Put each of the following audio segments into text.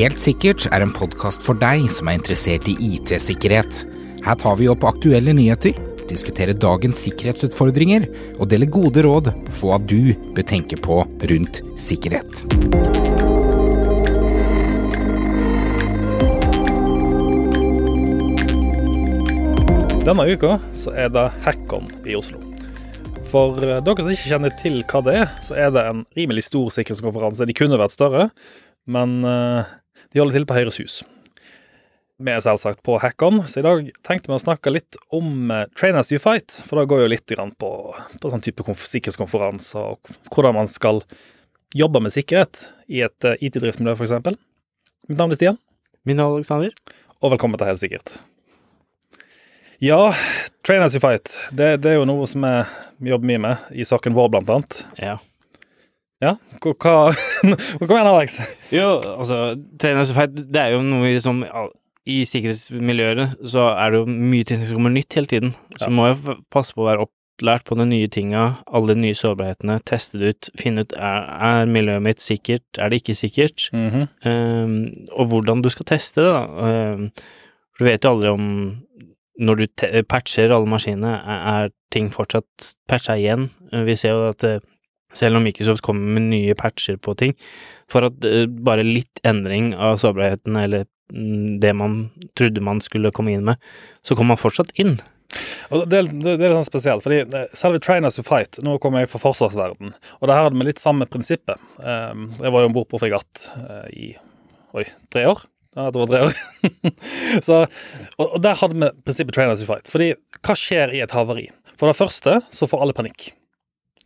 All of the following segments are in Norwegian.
Helt sikkert er en podkast for deg som er interessert i IT-sikkerhet. Her tar vi opp aktuelle nyheter, diskuterer dagens sikkerhetsutfordringer og deler gode råd for hva du bør tenke på rundt sikkerhet. Denne uka så er det Hackon i Oslo. For eh, dere som ikke kjenner til hva det er, så er det en rimelig stor sikkerhetskonferanse. De kunne vært større, men eh, de holder til på Høyres hus. Vi er selvsagt på Hackon, så i dag tenkte vi å snakke litt om uh, Train as you fight. For det går jo litt på, på sånn type sikkerhetskonferanser og hvordan man skal jobbe med sikkerhet i et uh, IT-driftsmiljø, f.eks. Mitt navn er Stian. Min navn er Alexander. Og velkommen til Helt sikkert. Ja, Train as you fight. Det, det, er jo noe som vi jobber mye med i saken vår, blant annet. Ja. Ja, hva, hva mener Alex? Jo, altså, fight, det er jo noe som i sikkerhetsmiljøet så er det jo mye ting som kommer nytt hele tiden. Så ja. må jeg passe på å være opplært på de nye tinga, alle de nye sårbarhetene, teste det ut, finne ut er, er miljøet mitt sikkert, er det ikke sikkert, mm -hmm. um, og hvordan du skal teste det, da. Um, for du vet jo aldri om når du patcher alle maskinene, er, er ting fortsatt patcha igjen? Vi ser jo at eh, selv om Microsoft kommer med nye patcher på ting, for at uh, bare litt endring av sårbarheten eller det man trodde man skulle komme inn med, så kommer man fortsatt inn. Og det, det, det er litt sånn spesielt, fordi selve Trainers to Fight Nå kommer jeg fra forsvarsverden, og det her hadde vi litt samme prinsippet. Um, jeg var jo om bord på fregatt uh, i oi, tre år. Ja, det var tre år. så, og, og, der hadde vi prinsippet Trainers to Fight. Fordi hva skjer i et havari? For det første så får alle panikk.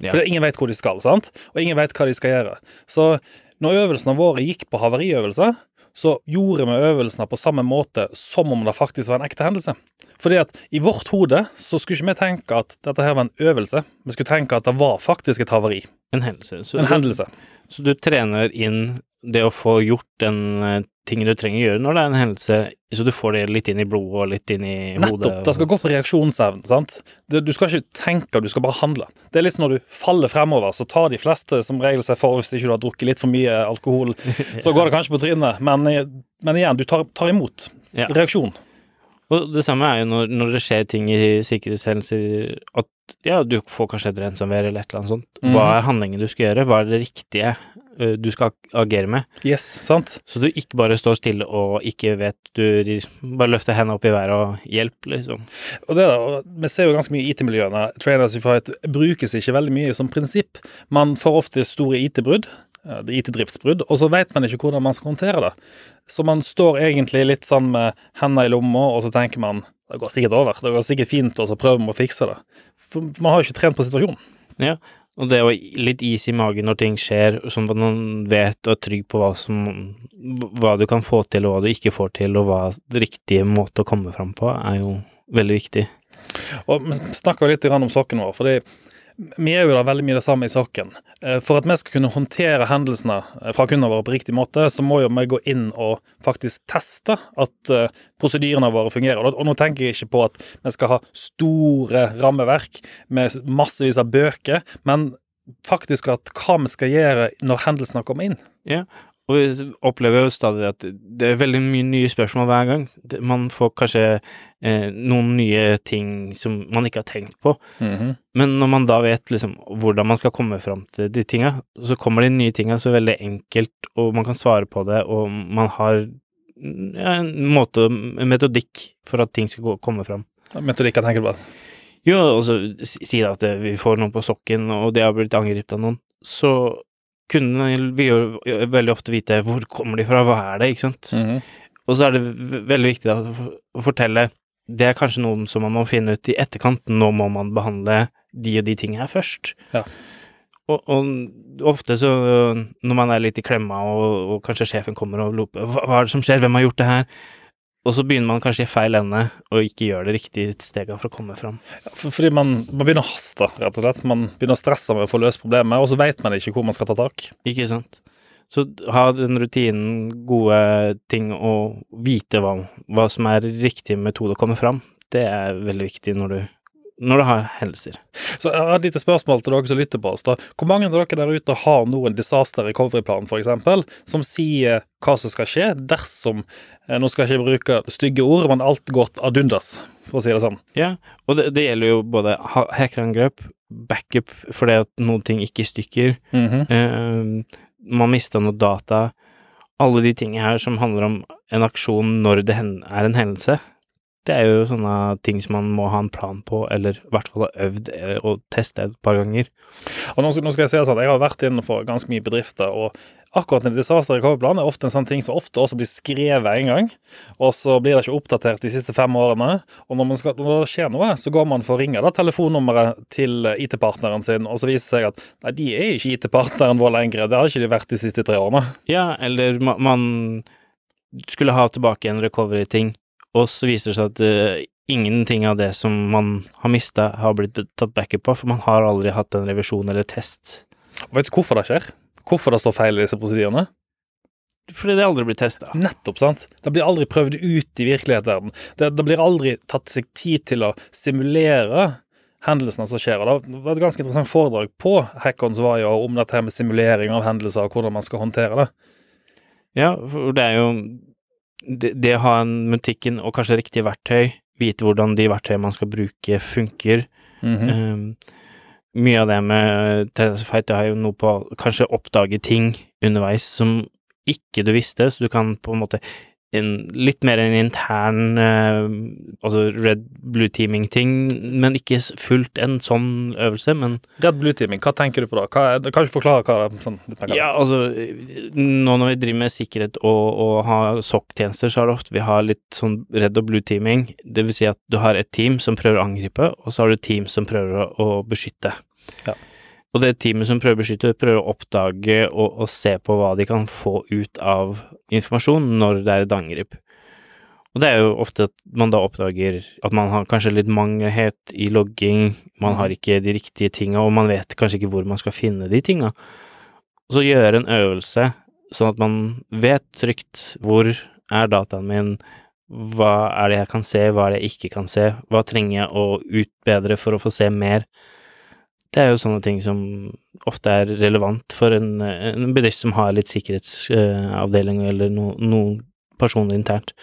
Ja. For ingen vet hvor de skal, sant? og ingen vet hva de skal gjøre. Så når øvelsene våre gikk på havariøvelser, så gjorde vi øvelsene på samme måte som om det faktisk var en ekte hendelse. Fordi at i vårt hode så skulle ikke vi tenke at dette her var en øvelse. Vi skulle tenke at det var faktisk et havari. En hendelse. Så, en hendelse. Så du trener inn det å få gjort den eh, tingen du trenger å gjøre når det er en hendelse, så du får det litt inn i blodet og litt inn i hodet. Nettopp. Det skal gå på reaksjonsevnen. sant? Du, du, skal ikke tenke, du skal bare handle. Det er litt som når du faller fremover, så tar de fleste som regel seg for hvis ikke du har drukket litt for mye alkohol. Så går det kanskje på trynet, men, men igjen, du tar, tar imot. Ja. Reaksjon. Og det samme er jo når, når det skjer ting i sikkerhetshendelser at ja, du får kanskje et ransomware eller et eller annet sånt. Hva mhm. er handlingen du skal gjøre? Hva er det riktige du skal agere med? Yes, sant. Så du ikke bare står stille og ikke vet Du bare løfter hendene opp i været og hjelp, liksom. Og det da, Vi ser jo ganske mye i IT-miljøene. Trainers Fight brukes ikke veldig mye som prinsipp. Man får ofte store IT-brudd IT-driftsbrudd, og så vet man ikke hvordan man skal håndtere det. Så man står egentlig litt sånn med hendene i lomma, og så tenker man det går sikkert over, det går sikkert fint, og så prøver man å fikse det. For man har jo ikke trent på situasjonen. Ja, og det er jo litt is i magen når ting skjer, sånn at man vet og er trygg på hva, som, hva du kan få til, og hva du ikke får til, og hva riktige måte å komme fram på, er jo veldig viktig. Og Vi snakka litt om sokken vår. fordi vi er jo da veldig mye det samme i saken. Eh, for at vi skal kunne håndtere hendelsene eh, fra kundene våre på riktig måte, så må jo vi gå inn og faktisk teste at eh, prosedyrene våre fungerer. Og nå tenker jeg ikke på at vi skal ha store rammeverk med massevis av bøker, men faktisk at hva vi skal gjøre når hendelsene kommer inn. Ja, og vi opplever jo stadig at det er veldig mye nye spørsmål hver gang. Man får kanskje eh, noen nye ting som man ikke har tenkt på. Mm -hmm. Men når man da vet liksom hvordan man skal komme fram til de tinga, så kommer de nye tinga så veldig enkelt, og man kan svare på det, og man har ja, en måte, en metodikk for at ting skal gå, komme fram. Metodikk, jeg tenker på? Jo, og så si da at vi får noen på sokken, og de har blitt angrepet av noen. Så kundene vil jo veldig ofte vite hvor kommer de fra, hva er det, ikke sant. Mm -hmm. Og så er det veldig viktig da, å fortelle det er kanskje noe som man må finne ut i etterkant. Nå må man behandle de og de tingene først. Ja. Og, og, ofte så, når man er litt i klemma, og, og kanskje sjefen kommer og loper hva, hva er det som skjer, hvem har gjort det her? Og så begynner man kanskje i feil ende og ikke gjør det riktige steget for å komme fram. Ja, for, fordi man, man, begynner å haste, rett og slett. Man begynner å stresse med å få løst problemet, og så vet man ikke hvor man skal ta tak. Ikke sant. Så ha den rutinen, gode ting, og vite hva, hva som er riktig metode å komme fram, det er veldig viktig når du når det har hendelser. Så jeg har et lite spørsmål til dere som lytter på oss. da. Hvor mange av dere der ute har noen disaster recovery-plan, f.eks., som sier hva som skal skje dersom eh, Nå skal jeg ikke bruke stygge ord, men alt gått ad undas, for å si det sånn. Ja, og det, det gjelder jo både ha- hackerangrep, backup fordi at noen ting gikk i stykker, Mhm. eh, man mista noe data, alle de tingene her som handler om en aksjon når det er en hendelse. Det er jo sånne ting som man må ha en plan på, eller i hvert fall ha øvd eh, og testa et par ganger. Og nå, skal- nå skal Jeg si det sånn, jeg har vært innenfor ganske mye bedrifter, og akkurat en disaster recovery-plan er ofte en sånn ting som ofte også blir skrevet en gang, og så blir det ikke oppdatert de siste fem årene. Og når, man skal, når det skjer noe, så går man for å ringe da, telefonnummeret til IT-partneren sin, og så viser det seg at nei, de er ikke IT-partneren vår lenger. Det har ikke de vært de siste tre årene. Ja, eller man skulle ha tilbake en recovery-ting, og så viser det seg at uh, ingenting av det som man har mista, har blitt tatt backup på, for man har aldri hatt en revisjon eller test. Og vet du hvorfor det skjer? Hvorfor det står feil i disse prosedyrene? Fordi det aldri blir testa. Nettopp, sant. Det blir aldri prøvd ut i virkelighetsverden. Det, det blir aldri tatt seg tid til å simulere hendelsene som skjer. Og det var et ganske interessant foredrag på Hackons var jo om dette her med simulering av hendelser, og hvordan man skal håndtere det. Ja, for det er jo det, det å ha en butikken og kanskje riktige verktøy, vite hvordan de verktøyene man skal bruke, funker. Mhm. Um, mye av det med Tennis Fight det har jo noe på kanskje oppdage ting underveis som ikke du visste, så du kan på en måte en, litt mer en intern eh, altså red blue teaming-ting, men ikke fullt en sånn øvelse, men Red Blue Teaming, hva tenker du på da? Hva kan du forklare hva det? Sånn, du tenker? Ja, altså Nå når vi driver med sikkerhet og, og har SOC-tjenester, så er det ofte vi har litt sånn red og blue teaming. Det vil si at du har et team som prøver å angripe, og så har du et team som prøver å, å beskytte. Ja. Og det teamet som prøver å beskytte, prøver å oppdage og, og se på hva de kan få ut av informasjon når det er et angrep. Og det er jo ofte at man da oppdager at man har kanskje litt mangelhet i logging, man har ikke de riktige tinga, og man vet kanskje ikke hvor man skal finne de tinga. Så gjøre en øvelse sånn at man vet trygt hvor er dataen min, hva er det jeg kan se, hva er det jeg ikke kan se, hva trenger jeg å utbedre for å få se mer. Det er jo sånne ting som ofte er relevant for en, en bedrift som har litt sikkerhetsavdeling eller no, noen personer internt.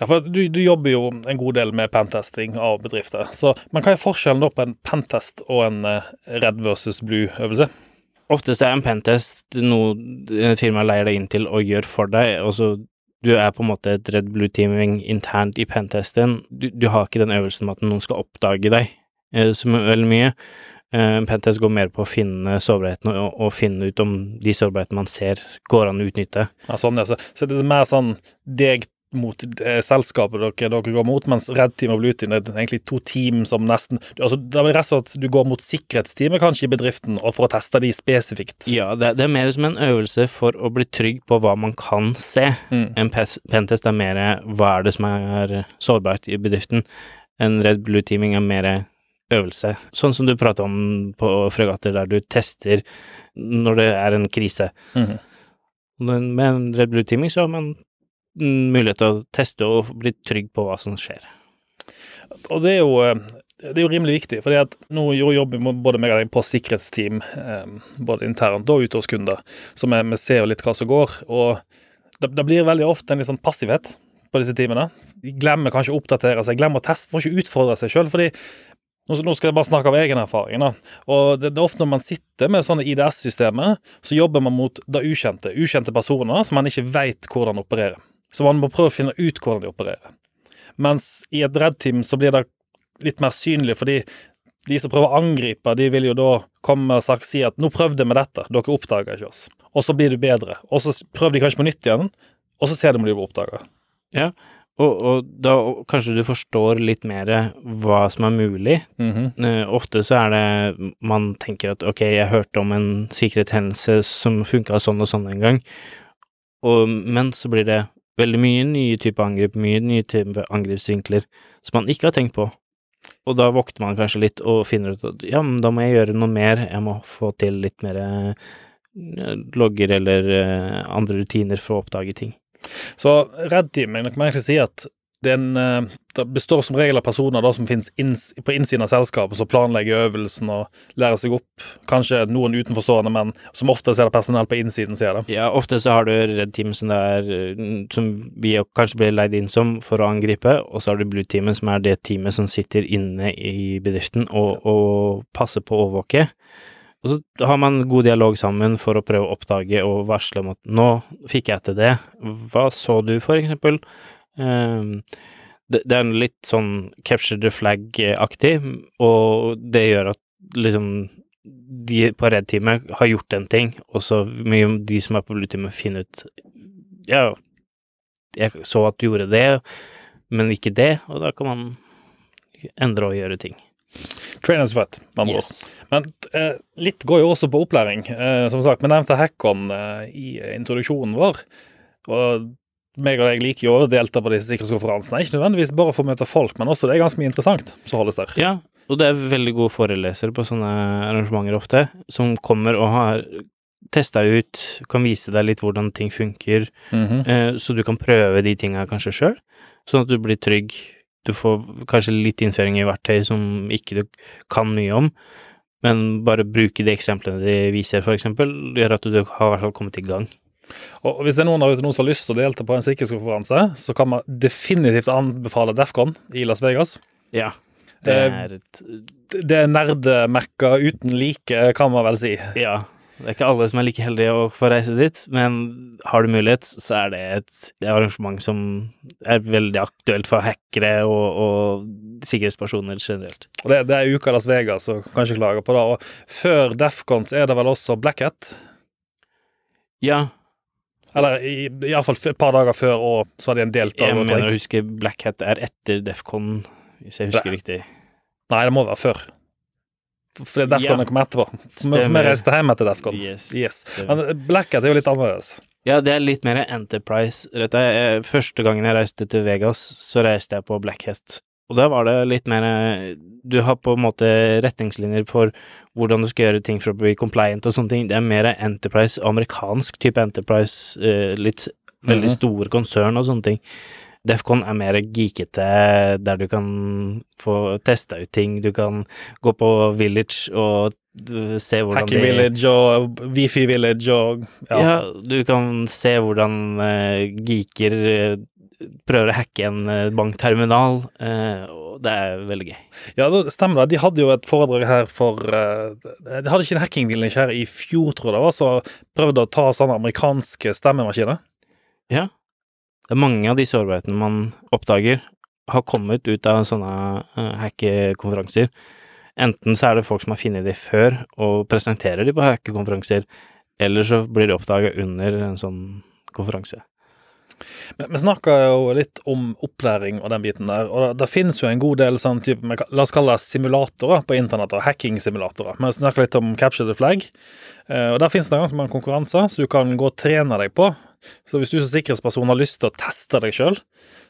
Ja, for du, du jobber jo en god del med pentesting av bedrifter. Så, men hva er forskjellen da på en pentest og en eh, Red versus Blue-øvelse? Oftest er en pentest noe et firma leier deg inn til og gjør for deg, og så du er på en måte et Red Blue Teaming internt i pentesten. Du, du har ikke den øvelsen med at noen skal oppdage deg eh, så veldig mye. Eh, En pentest går mer på å finne sårbarhetene og, og finne ut om de sårbarhetene man ser, går an å utnytte. Ja, sånn, ja. Så, så det er mer sånn deg mot eh, selskapet dere, dere går mot, mens Red Team og Blue Team er egentlig to team som nesten altså, Det er rett og slett du går mot sikkerhetsteamet kanskje i bedriften, og for å teste de spesifikt. Ja, det, det er mer som en øvelse for å bli trygg på hva man kan se. Mm. En pentest er mer hva er det som er sårbart i bedriften. En Red Blue Teaming er mer øvelse. Sånn som du prater om på fregatter, der du tester når det er en krise. Mm -hmm. med en Red Blue Teaming så har man mulighet til å teste og bli trygg på hva som skjer. Og det er jo eh, det er jo rimelig viktig, for nå jo- jobber både meg og deg på sikkerhetsteam, eh, både internt og ute hos kunder, så vi ser jo litt hva som går. Og det, det blir veldig ofte en litt sånn passivhet på disse teamene. De glemmer kanskje å oppdatere seg, glemmer å teste, får ikke utfordre seg sjøl. Fordi nå, skal jeg bare snakke av egen erfaring. da, og det, er ofte Når man sitter med sånne IDS-systemer, så jobber man mot det ukjente. Ukjente personer som man ikke veit hvordan opererer. Så man må prøve å finne ut hvordan de opererer. Mens i et Red-team så blir det litt mer synlig, fordi de som prøver å angripe, de vil jo da komme og si at 'nå prøvde vi dette, dere oppdaga ikke oss'. Og så blir du bedre. Og så prøver de kanskje på nytt igjen, og så ser de om de blir oppdaga. Ja, og, og da kanskje du forstår litt mer hva som er mulig. Eh, Ofte så er det man tenker at ok, jeg hørte om en sikkerhetshendelse som funka sånn og sånn en gang, og, men så blir det veldig mye nye typer angrep, mye nye typer angrepsvinkler som man ikke har tenkt på. Og da våkner man kanskje litt og finner ut at ja, men da må jeg gjøre noe mer, jeg må få til litt mer eh, logger eller eh, andre rutiner for å oppdage ting. Så Red Teaming kan man egentlig si at det, er en, eh, det består som regel av personer da, som finnes inns, på innsiden av selskapet, som planlegger øvelsen og lærer seg opp. Kanskje noen utenforstående, men som oftest er det personell på innsiden sier det. Ja, ofte så har du Red Team som, er, eh, som vi kanskje blir leid inn som for å angripe, og så har du Blue Teamet som er det teamet som sitter inne i bedriften og, og passer på å overvåke. Og så har man god dialog sammen for å prøve å oppdage og varsle om at nå fikk jeg til det, hva så du, for eksempel? Um, det, det, er litt sånn capture the flag-aktig, og det gjør at liksom de på Red-teamet har gjort en ting, og så mye de som er på Blue-teamet, finner ut Ja, jeg så at du gjorde det, men ikke det, og da kan man endre og gjøre ting. Trainers fight, med andre yes. Men eh, litt går jo også på opplæring. Eh, som sagt, vi nevnte Hackon eh, i introduksjonen vår. Og meg og deg liker jo å delta på disse sikkerhetskonferansene. Ikke nødvendigvis bare for å møte folk, men også det er ganske mye interessant som holdes der. Ja, og det er veldig gode forelesere på sånne arrangementer ofte, som kommer og har testa ut, kan vise deg litt hvordan ting funker, mm -hmm. eh, så du kan prøve de tinga kanskje sjøl, sånn at du blir trygg. Du får kanskje litt innføring i verktøy som ikke du kan mye om, men bare bruke de eksemplene de viser, eksempel, gjør at du har i hvert fall kommet i gang. Og Hvis det er noen av noen som har lyst til å delta på en sikkerhetskonferanse, så kan man definitivt anbefale Defcon i Las Vegas. Ja, det er et Det er nerdemerka uten like, kan man vel si. Ja. Det er ikke alle som er like heldige å få reise dit, men har du mulighet, så er det et, arrangement som er veldig aktuelt for hackere og, og sikkerhetspersoner generelt. Og det, det er uka Las Vegas, så kan ikke klage på det. Og før Defcon er det vel også Black Hat? Ja, eller iallfall et par dager før, og så har de en deltaker. Jeg mener å huske Black Hat er etter Defcon, hvis jeg husker det. riktig. Nei, det må være før. For Defcon ja. kom etterpå. For vi reiste hjem etter Defcon. Yes. yes. Men Black Hat er jo litt annerledes. Ja, det er litt mer Enterprise. Første gangen jeg reiste til Vegas, så reiste jeg på Black Hat. Og da var det litt mer Du har på en måte retningslinjer for hvordan du skal gjøre ting for å bli compliant og sånne ting. Det er mer enterprise, amerikansk type enterprise, uh, litt veldig mhm. store konsern og sånne ting. Defcon er mer geekete, der du kan få testa ut ting. Du kan gå på Village og se hvordan Hacky de Village og Wifi Village og ja. ja. du kan se hvordan uh, geeker uh, prøver å hacke en bankterminal. og det er veldig gøy. Ja, det stemmer det. De hadde jo et foredrag her for De hadde ikke en hacking village her i fjor, tror jeg det var, så prøvde å ta sånne amerikanske stemmemaskiner. Ja. Det er mange av de sårbarhetene man oppdager, har kommet ut av sånne uh, hackekonferanser. Enten så er det folk som har funnet de før, og presenterer de på hackekonferanser, eller så blir de oppdaga under en sånn konferanse. Vi snakka jo litt om opplæring og den biten der. Og det, finnes jo en god del sånn type, la oss kalle det simulatorer på internett, hacking-simulatorer. Vi snakka litt om Capture the Flag. Eh, og Der finnes det ganske mange konkurranser så du kan gå og trene deg på. Så hvis du som sikkerhetsperson har lyst til å teste deg sjøl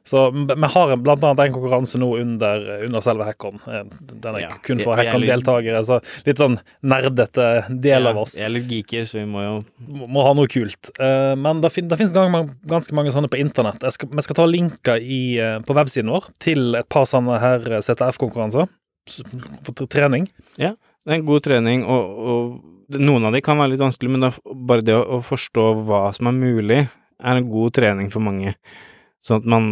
Så vi har blant annet en konkurranse nå under, under selve hackeren. Eh, den er ja, kun for hackeren-deltakere, så litt sånn nerdete del ja, av oss. Vi er litt geeker, så vi må jo Må, må ha noe kult. Uh, men det, fin, det finnes ganske mange sånne på internett. Skal, vi skal ta linker i, uh, på websiden vår til et par sånne her CTF-konkurranser for trening. Ja, det er en god trening, og, og noen av de kan være litt vanskelig, men da, bare det å, å, forstå hva som er mulig, er en god trening for mange. Sånn at man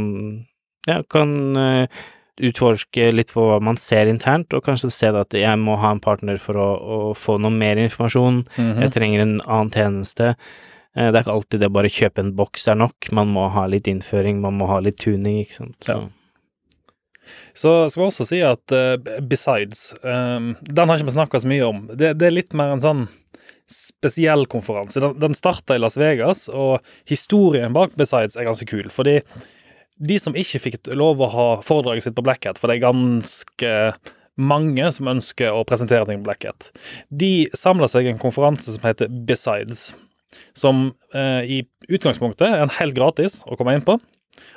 ja, kan uh, utforske litt på hva man ser internt, og kanskje se at jeg må ha en partner for å, å få noe mer informasjon, mm -hmm. jeg trenger en annen tjeneste. Uh, det er ikke alltid det bare kjøpe en boks er nok, man må ha litt innføring, man må ha litt tuning, ikke sant. Så. Ja. Så skal vi også si at uh, Besides um, Den har ikke vi snakka så mye om. Det, det, er litt mer en sånn spesiell konferanse. Den, den starta i Las Vegas, og historien bak Besides er ganske kul. Fordi de som ikke fikk lov å ha foredraget sitt på Blackhat, for det er ganske mange som ønsker å presentere ting på Blackhat, de samla seg i en konferanse som heter Besides. Som uh, i utgangspunktet er helt gratis å komme inn på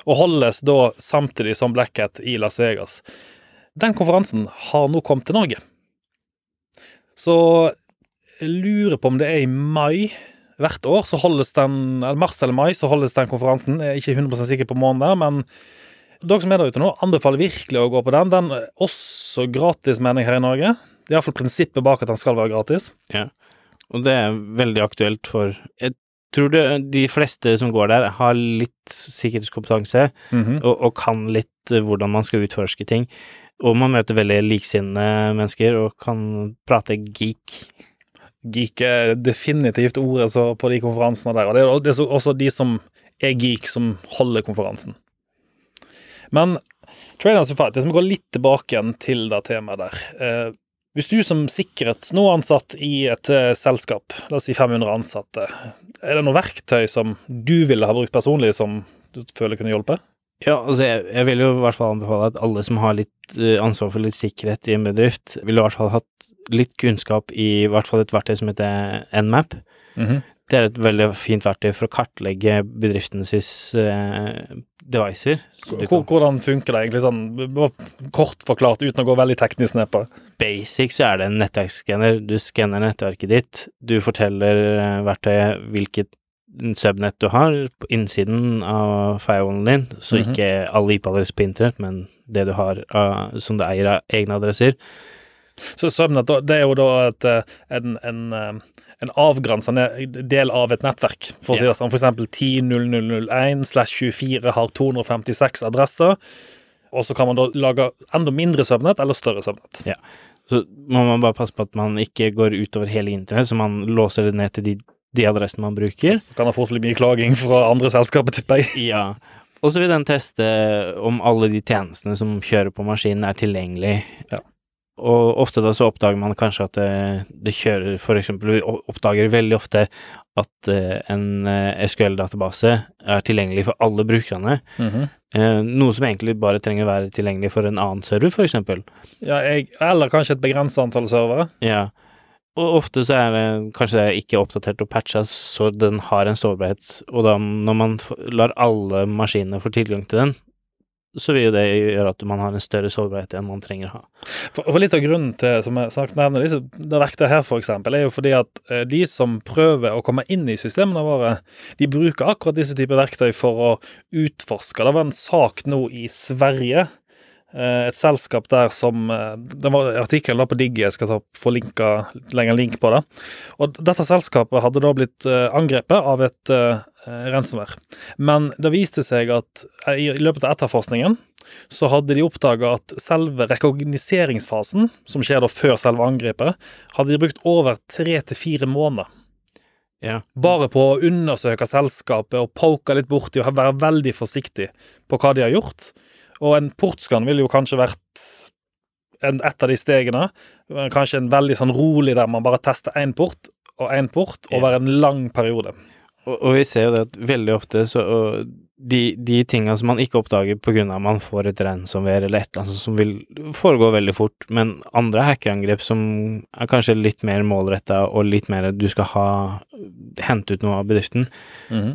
og holdes da samtidig som Black i Las Vegas. Den konferansen har nå kommet til Norge. Så jeg lurer på om det er i mai hvert år, så holdes den, mars eller mai, så holdes den konferansen. Jeg er ikke 100% sikker på måneden der, men Dere som er der ute nå, anbefaler virkelig å gå på den. Den er også gratis, mener jeg, her i Norge. Det er iallfall prinsippet bak at den skal være gratis. Ja. Og det er veldig aktuelt for Jeg tror du de fleste som går der, har litt sikkerhetskompetanse Mhm. og, og kan litt eh, hvordan man skal utforske ting. Og man møter veldig liksinnede mennesker og kan prate geek. Geek er definitivt ordet så på de konferansene der. Og det er, det er også de som er geek, som holder konferansen. Men Trainers of Fight, hvis vi går litt tilbake igjen til det temaet der. Eh, hvis du som sikkerhets nå ansatt i et eh, selskap, la oss si 500 ansatte, er det noe verktøy som du ville ha brukt personlig som du føler kunne hjulpet? Ja, altså jeg, jeg vil jo i hvert fall anbefale at alle som har litt eh, ansvar for litt sikkerhet i en bedrift, ville i hvert fall hatt litt kunnskap i i hvert fall et verktøy som heter Nmap. Det er et veldig fint verktøy for å kartlegge bedriftenes eh, devices. Hvordan funker det egentlig sånn, kort forklart, uten å gå veldig teknisk ned på det? Basic så er det en nettverksskanner. Du skanner nettverket ditt. Du forteller eh, verktøyet hvilket subnett du har på innsiden av firewallen din, så Mhm. ikke alle IP-adresser på internett, men det du har uh, som du eier av egne adresser. Så subnett, det er jo da et, eh, en, en, en avgrensende del av et nettverk. For å si det sånn, for eksempel 10.0001 slash 24 har 256 adresser. Og så kan man da lage enda mindre søvnett eller større søvnett. Ja. Så må man bare passe på at man ikke går utover hele internett, så man låser det ned til de, de adressene man bruker. Så kan det fort bli mye klaging fra andre selskaper, tipper jeg. Ja. Og så vil den teste om alle de tjenestene som kjører på maskinen, er tilgjengelig. Ja. Og ofte da så oppdager man kanskje at det, det kjører For eksempel vi oppdager veldig ofte at eh, en eh, SQL-database er tilgjengelig for alle brukerne. Eh, noe som egentlig bare trenger å være tilgjengelig for en annen server, eksempel. ja, jeg, eller kanskje et begrenset antall servere. Ja. Og ofte så er det kanskje det ikke oppdatert og patcha, så den har en sårbarhet. Og da, når man lar alle maskinene få tilgang til den, så vil jo det gjøre at man har en større sårbarhet enn man trenger å ha. For, for litt av grunnen til, som jeg snakket nevner, disse, det verktøyet her eksempel, er jo fordi at eh, de som prøver å komme inn i systemene våre, de bruker akkurat disse typer verktøy for å utforske. Det var en sak nå i Sverige, et selskap der som eh, Det var da på Digg, jeg skal ta, få linka, legge en link på det. Og dette selskapet hadde da blitt eh, angrepet av et uh, ransomware. Men det viste seg at eh, i, løpet av etterforskningen så hadde de oppdaga at selve rekognoseringsfasen, som skjer da før selve angrepet, hadde de brukt over tre til fire måneder. Ja. Bare på å undersøke selskapet og poke litt borti og være veldig forsiktig på hva de har gjort. Og en portskann ville jo kanskje vært en, et av de stegene. Kanskje en veldig sånn rolig der man bare tester én port og én port over en lang periode. Og, og vi ser jo det at veldig ofte så og de, de tinga som man ikke oppdager på grunn av man får et ransomware eller et eller annet som vil foregå veldig fort, men andre hackerangrep som er kanskje litt mer målretta og litt mer du skal ha hente ut noe av bedriften,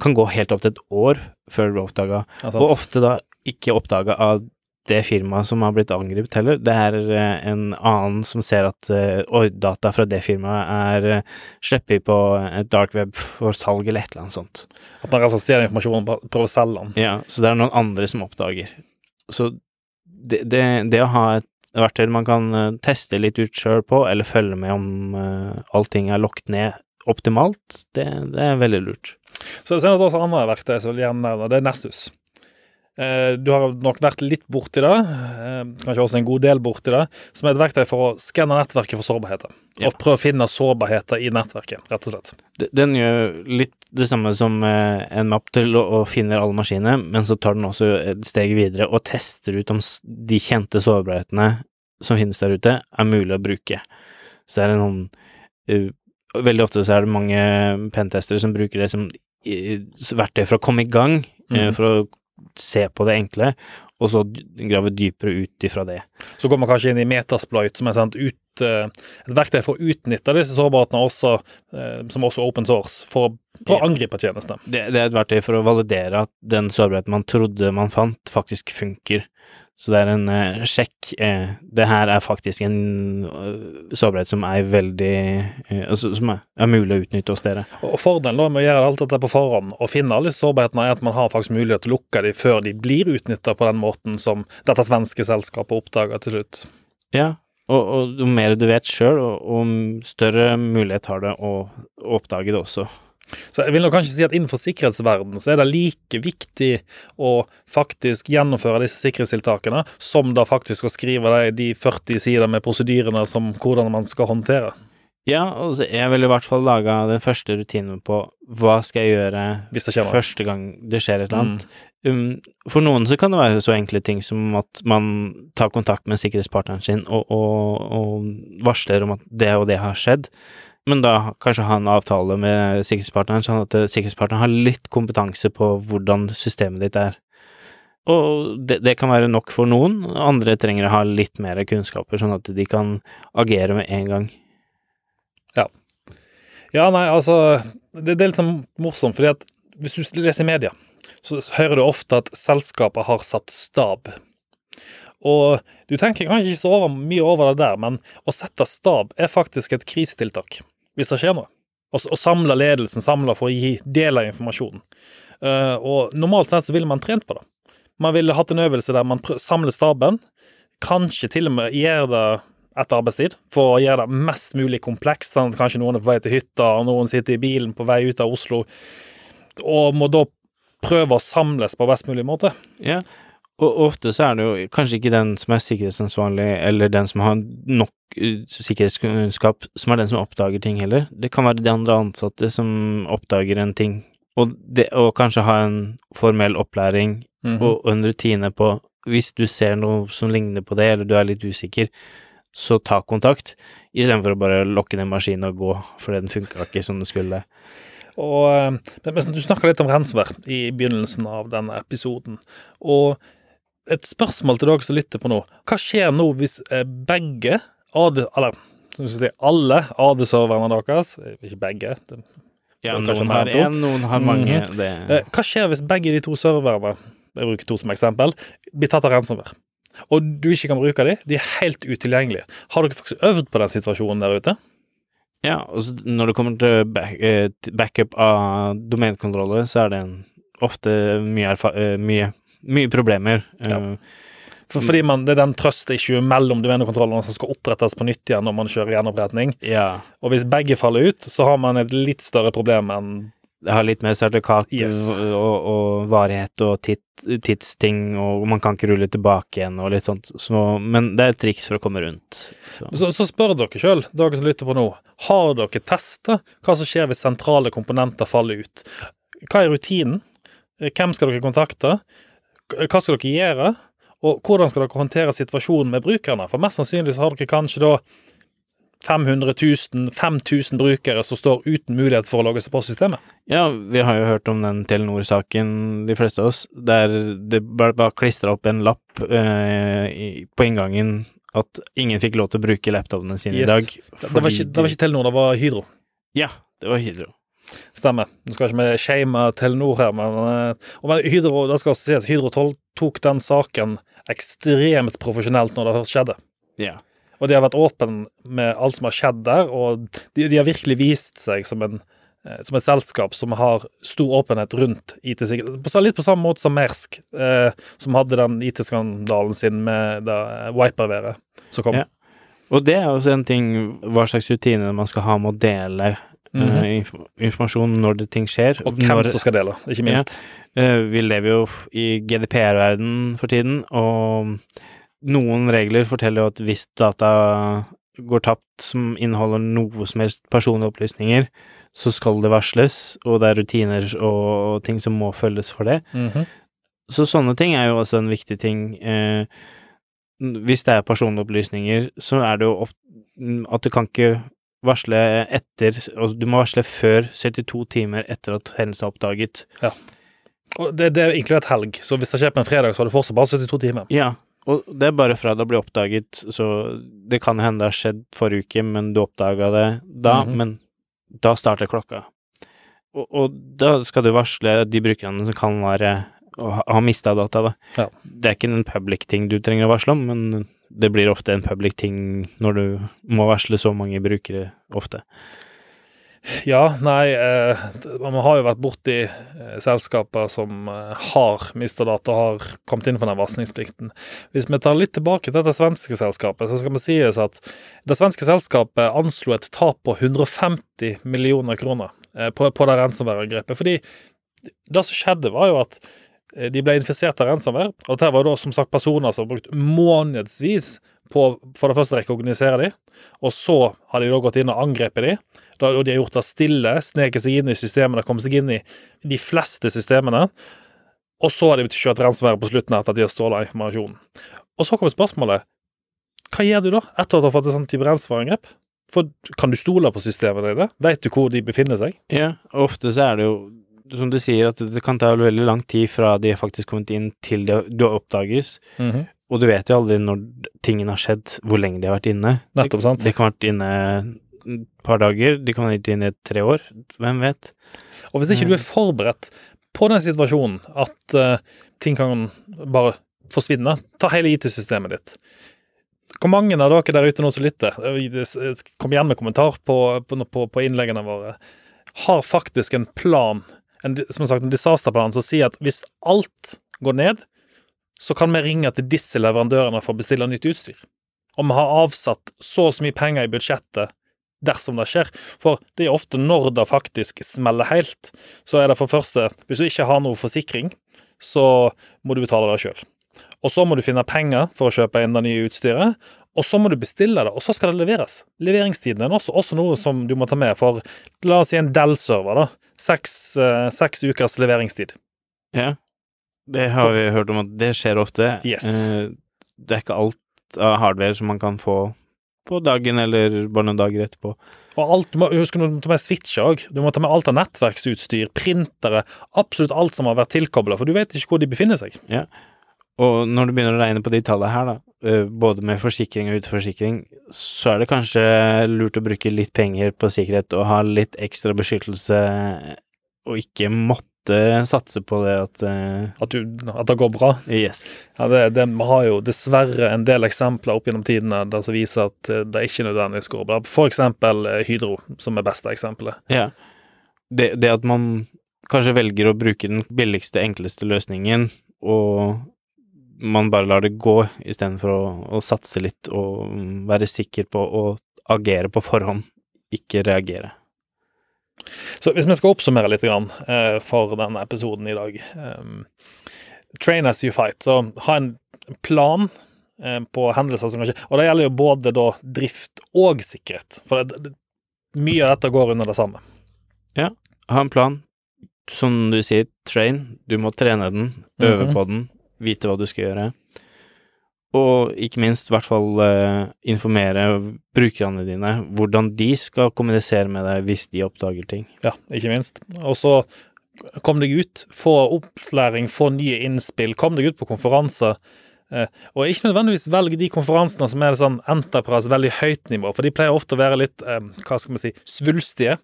kan gå helt opp til et år før det blir oppdaga. Ja. Og ofte da ikke oppdaga av det firmaet som har blitt angrepet heller. Det er eh, en annen som ser at uh, data fra det firmaet er uh, sluppet på et dark web for salg eller et eller annet sånt. At man slett stjeler informasjonen og prøver å selge den. Ja, så det er noen andre som oppdager. Så det, det, det å ha et verktøy man kan teste litt ut sjøl på, eller følge med om uh, allting er lukket ned optimalt, det, det er veldig lurt. Så det er også andre verktøy som vil gjerne nevne. Det er Nessus. Eh, Du har nok vært litt borti det, eh, kanskje også en god del borti det, som er et verktøy for å skanne nettverket for sårbarheter. Ja. Og prøve å finne sårbarheter i nettverket, rett og slett. Den gjør litt det samme som eh, en mapp til å, finne alle maskinene, men så tar den også et steg videre og tester ut om de kjente sårbarhetene som finnes der ute, er mulig å bruke. Så det er noen Veldig ofte så er det mange pentestere som bruker det som verktøy for å komme i gang, Mhm. for å se på det enkle, og så grave dypere ut ifra det. Så går man kanskje inn i Metasploit, som er sendt ut, eh, et verktøy for å utnytte disse sårbarhetene også, eh, som også open source, for å angripe tjenestene. Det, det er et verktøy for å validere at den sårbarheten man trodde man fant, faktisk funker. Så det er en eh, sjekk. Eh, det her er faktisk en eh, sårbarhet som er veldig eh, altså, Som er, er mulig å utnytte hos dere. Og Fordelen med å gjøre alt dette på forhånd og finne alle disse sårbarhetene, er at man har faktisk mulighet til å lukke dem før de blir utnytta på den måten som dette svenske selskapet oppdaga til slutt. Ja, og, og jo mer du vet sjøl, og, og større mulighet har det å, å oppdage det også. Så jeg vil nok kanskje si at innenfor sikkerhetsverdenen så er det like viktig å faktisk gjennomføre disse sikkerhetstiltakene som da faktisk å skrive de, de 40 sider med prosedyrene som hvordan man skal håndtere. Ja, altså jeg ville i hvert fall laga den første rutinen på hva skal jeg gjøre Hvis det første gang det skjer et eller annet. Um, for noen så kan det være så enkle ting som at man tar kontakt med sikkerhetspartneren sin og, og, og varsler om at det og det har skjedd, men da kanskje ha en avtale med sikkerhetspartneren, sånn at eh, sikkerhetspartneren har litt kompetanse på hvordan systemet ditt er. Og det, det kan være nok for noen, andre trenger å ha litt mer kunnskaper, sånn at de kan agere med en gang. Ja, nei, altså Det, det er litt sånn morsomt, fordi at hvis du leser i media, så hører du ofte at selskapet har satt stab. Og du tenker kanskje ikke så over, mye over det der, men å sette stab er faktisk et krisetiltak hvis det skjer noe. Og, og samle ledelsen, samle for å gi del av informasjonen. Uh, og normalt sett så ville man trent på det. Man ville hatt en øvelse der man samler staben, kanskje til og med gjør det etter arbeidstid, for å gjøre det mest mulig komplekst. Sånn at kanskje noen er på vei til hytta, og noen sitter i bilen på vei ut av Oslo, og må da prøve å samles på best mulig måte. Ja, og ofte så er det jo kanskje ikke den som er sikkerhetsansvarlig, eller den som har nok sikkerhetskunnskap, som er den som oppdager ting heller. Det kan være de andre ansatte som oppdager en ting, og, det, og kanskje ha en formell opplæring Mhm. og en rutine på hvis du ser noe som ligner på det, eller du er litt usikker, så ta kontakt, istedenfor å bare lokke ned maskinen og gå, fordi den funka ikke som den skulle. Og, eh, men, men Du snakka litt om ransomware i begynnelsen av denne episoden. Og et spørsmål til dere som lytter på nå. Hva skjer nå hvis eh, begge AD, eller som skal si, alle AD-serverne deres Ikke begge. Det, Ja, noen har én, noen har mange. Mhm. Det eh, hva skjer hvis begge de to serverne jeg bruker to som eksempel, blir tatt av ransomware? Og du ikke kan bruke dem, de er helt utilgjengelige. Har dere faktisk øvd på den situasjonen der ute? Ja, og når det kommer til back, eh, backup av domenkontroller, så er det en, ofte mye, eh, mye, mye problemer. Ja. For, fordi man, Det er den trust ikke mellom domenekontrollene som skal opprettes på nytt igjen når man kjører gjenoppretning. ja. Og hvis begge faller ut, så har man et litt større problem enn Det har litt mer sertifikat Yes. og, og, varighet og tid, tidsting, og man kan ikke rulle tilbake igjen og litt sånt. Så, men det er et triks for å komme rundt. Så. Så, så spør dere sjøl, dere som lytter på nå, har dere testa hva som skjer hvis sentrale komponenter faller ut? Hva er rutinen? Hvem skal dere kontakte? Hva skal dere gjøre? Og hvordan skal dere håndtere situasjonen med brukerne? For mest sannsynlig så har dere kanskje da 500 000, 5000 brukere som står uten mulighet for å logge seg på systemet. Ja, vi har jo hørt om den Telenor-saken, de fleste av oss, der det bare, klistra opp en lapp eh, på inngangen at ingen fikk lov til å bruke laptopene sine Yes. i dag. Det, det, var ikke, det var ikke Telenor, det var Hydro. Ja, det var Hydro. Stemmer. Nå skal ikke vi shame Telenor her, men, eh, og men Hydro, det skal også si at Hydro tol- tok den saken ekstremt profesjonelt når det først skjedde. Ja. Og de har vært åpne med alt som har skjedd der, og de, de har virkelig vist seg som, en, eh, som et selskap som har stor åpenhet rundt IT-sikkerhet. Litt på samme måte som Mersk, eh, som hadde den IT-skandalen sin med da Viper-været som kom. Ja. Og det er også en ting, hva slags rutiner man skal ha med å dele Inf informasjon når det ting skjer. Og hvem når, som skal dele, ikke minst. eh, vi lever jo i GDPR-verden for tiden, og noen regler forteller jo at hvis data går tapt som inneholder noe som helst personlige opplysninger, så skal det varsles, og det er rutiner og ting som må følges for det. Mhm. Så sånne ting er jo også en viktig ting. Eh, hvis det er personopplysninger, så er det jo at du kan ikke varsle etter altså Du må varsle før 72 timer etter at hendelsen er oppdaget. Og det, det er inkludert helg, så hvis det skjer på en fredag, så har du fortsatt bare 72 timer. Ja, og det er bare fra det blir oppdaget, så det kan hende det har skjedd forrige uke, men du oppdaga det da, Mhm. men da starter klokka. Og, og da skal du varsle de brukerne som kan være og har mista data, da. Ja. Det er ikke en public ting du trenger å varsle om, men det blir ofte en public ting når du må varsle så mange brukere ofte. Ja, nei, eh, man har jo vært borti eh, selskaper som eh, har mista data, har kommet inn på den varslingsplikten. Hvis vi tar litt tilbake til det svenske selskapet, så skal vi sies at det svenske selskapet anslo et tap på 150 millioner kroner eh, på, på det ransomware-angrepet. Fordi det som skjedde, var jo at de ble infisert av ransomware, og dette var da som sagt personer som har brukt månedsvis på for det første å rekognosere dem, og så har de da gått inn og angrepet dem. Og de har gjort det stille, sneket seg inn i systemene, kommet seg inn i de fleste systemene. Og så har de kjørt ransomware på slutten etter at de har stjålet informasjonen. Og så kommer spørsmålet hva gjør du da, etter at du har fått et sånt type ransomware-angrep? For Kan du stole på systemene dine? Vet du hvor de befinner seg? Ja, ofte så er det jo som du sier, at det kan ta veldig lang tid fra de har faktisk kommet inn til de, du oppdages. Og du vet jo aldri når tingene har skjedd, hvor lenge de har vært inne. Nettopp, sant? De kan ha vært inne et par dager, de kan ha vært inne i tre år. Hvem vet? Og hvis ikke du er forberedt på den situasjonen at uh, ting kan bare forsvinne, ta hele IT-systemet ditt. Hvor mange av dere der ute nå som lytter, eh, kom igjen med kommentar på, på, på, på innleggene våre, har faktisk en plan, en, som sagt, en disasterplan som sier at hvis alt går ned, så kan vi ringe til disse leverandørene for å bestille nytt utstyr. Og vi har avsatt så og så mye penger i budsjettet dersom det skjer. For det er ofte når det faktisk smeller helt, så er det for første Hvis du ikke har noe forsikring, så må du betale det sjøl. Og så må du finne penger for å kjøpe inn det nye utstyret. Og så må du bestille det, og så skal det leveres. Leveringstiden er også, også noe som du må ta med. For la oss si en Dell-server, da. Seks, eh, seks ukers leveringstid. Ja, det har vi hørt om at det skjer ofte. Yes. Eh, det er ikke alt av hardware som man kan få på dagen eller bare noen dager etterpå. Og alt, du må husk, du må ta med switcher òg. Du må ta med alt av nettverksutstyr, printere, absolutt alt som har vært tilkobla, for du vet ikke hvor de befinner seg. Og når du begynner å regne på de tallene her, da, eh, både med forsikring og utforsikring, så er det kanskje lurt å bruke litt penger på sikkerhet og ha litt ekstra beskyttelse, og ikke måtte satse på det at eh, At, du, at det går bra. Yes. Ja, det, det, Vi har jo dessverre en del eksempler opp gjennom tidene der som viser at eh, det ikke nødvendigvis går bra. For eksempel eh, Hydro, som er beste eksempelet. Ja. Det, det at man kanskje velger å bruke den billigste, enkleste løsningen, og man bare lar det gå istedenfor å, å satse litt og mm, være sikker på å agere på forhånd, ikke reagere. Så hvis vi skal oppsummere litt grann, eh, for denne episoden i dag eh, Train as you fight. Så ha en plan eh, på hendelser som kan skje. Og det gjelder jo både da drift og sikkerhet. For det, det, mye av dette går under det samme. Ja, Ha en plan. Som du sier, train. Du må trene den, øve Mhm. på den, vite hva du skal gjøre. Og ikke minst, i hvert fall eh, informere brukerne dine hvordan de skal kommunisere med deg hvis de oppdager ting. Ja, ikke minst. Og så kom deg ut, få opplæring, få nye innspill, kom deg ut på konferanser. Eh, og ikke nødvendigvis velge de konferansene som er sånn enterprise, veldig høyt nivå, for de pleier ofte å være litt, eh, hva skal man si, svulstige.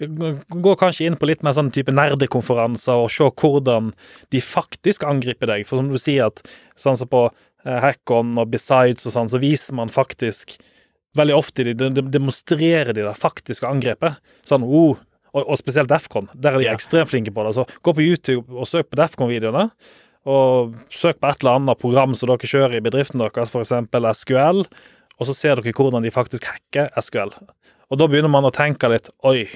Gå kanskje inn på litt mer sånn type nerdekonferanser og se hvordan de faktisk angriper deg. For som du sier, at sånn som på eh, Hackon og Besides og sånn, så viser man faktisk veldig ofte de, de demonstrerer de det faktiske angrepet. Sånn, oh, og, og spesielt Defcon. Der er de ekstremt flinke på det. Så gå på YouTube og søk på Defcon-videoene. Og søk på et eller annet program som dere kjører i bedriften deres, f.eks. SQL. Og så ser dere hvordan de faktisk hacker SQL. Og da begynner man å tenke litt Oi,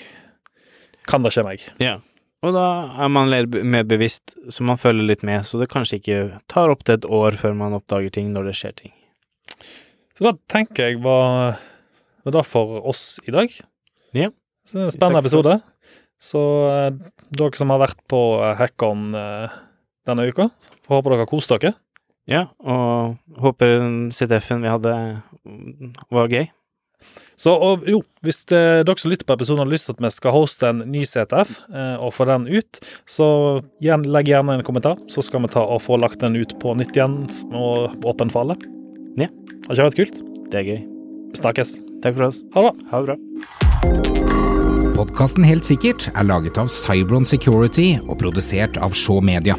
kan det skje meg? Ja. Og da er man mer mer bevisst, så man følger litt med, så det kanskje ikke tar opp til et år før man oppdager ting når det skjer ting. Så da tenker jeg var, var det for oss i dag. Ja. Så en spennende episode. Så eh, dere som har vært på eh, Hackon eh, denne uka, håper dere har kost dere. Ja, og håper CTF-en vi hadde mm, var gøy. Så og, jo, hvis det, dere som lytter på episoden har lyst til at vi skal hoste en ny CTF eh, og få den ut, så igjen, legg gjerne en kommentar, så skal vi ta og få lagt den ut på nytt igjen og åpen for alle. Ja. Har ikke vært kult? Det er gøy. Vi snakkes. Takk for oss. Ha det bra. Ha det bra. Podkasten Helt sikkert er laget av Cybron Security og produsert av Shaw Media.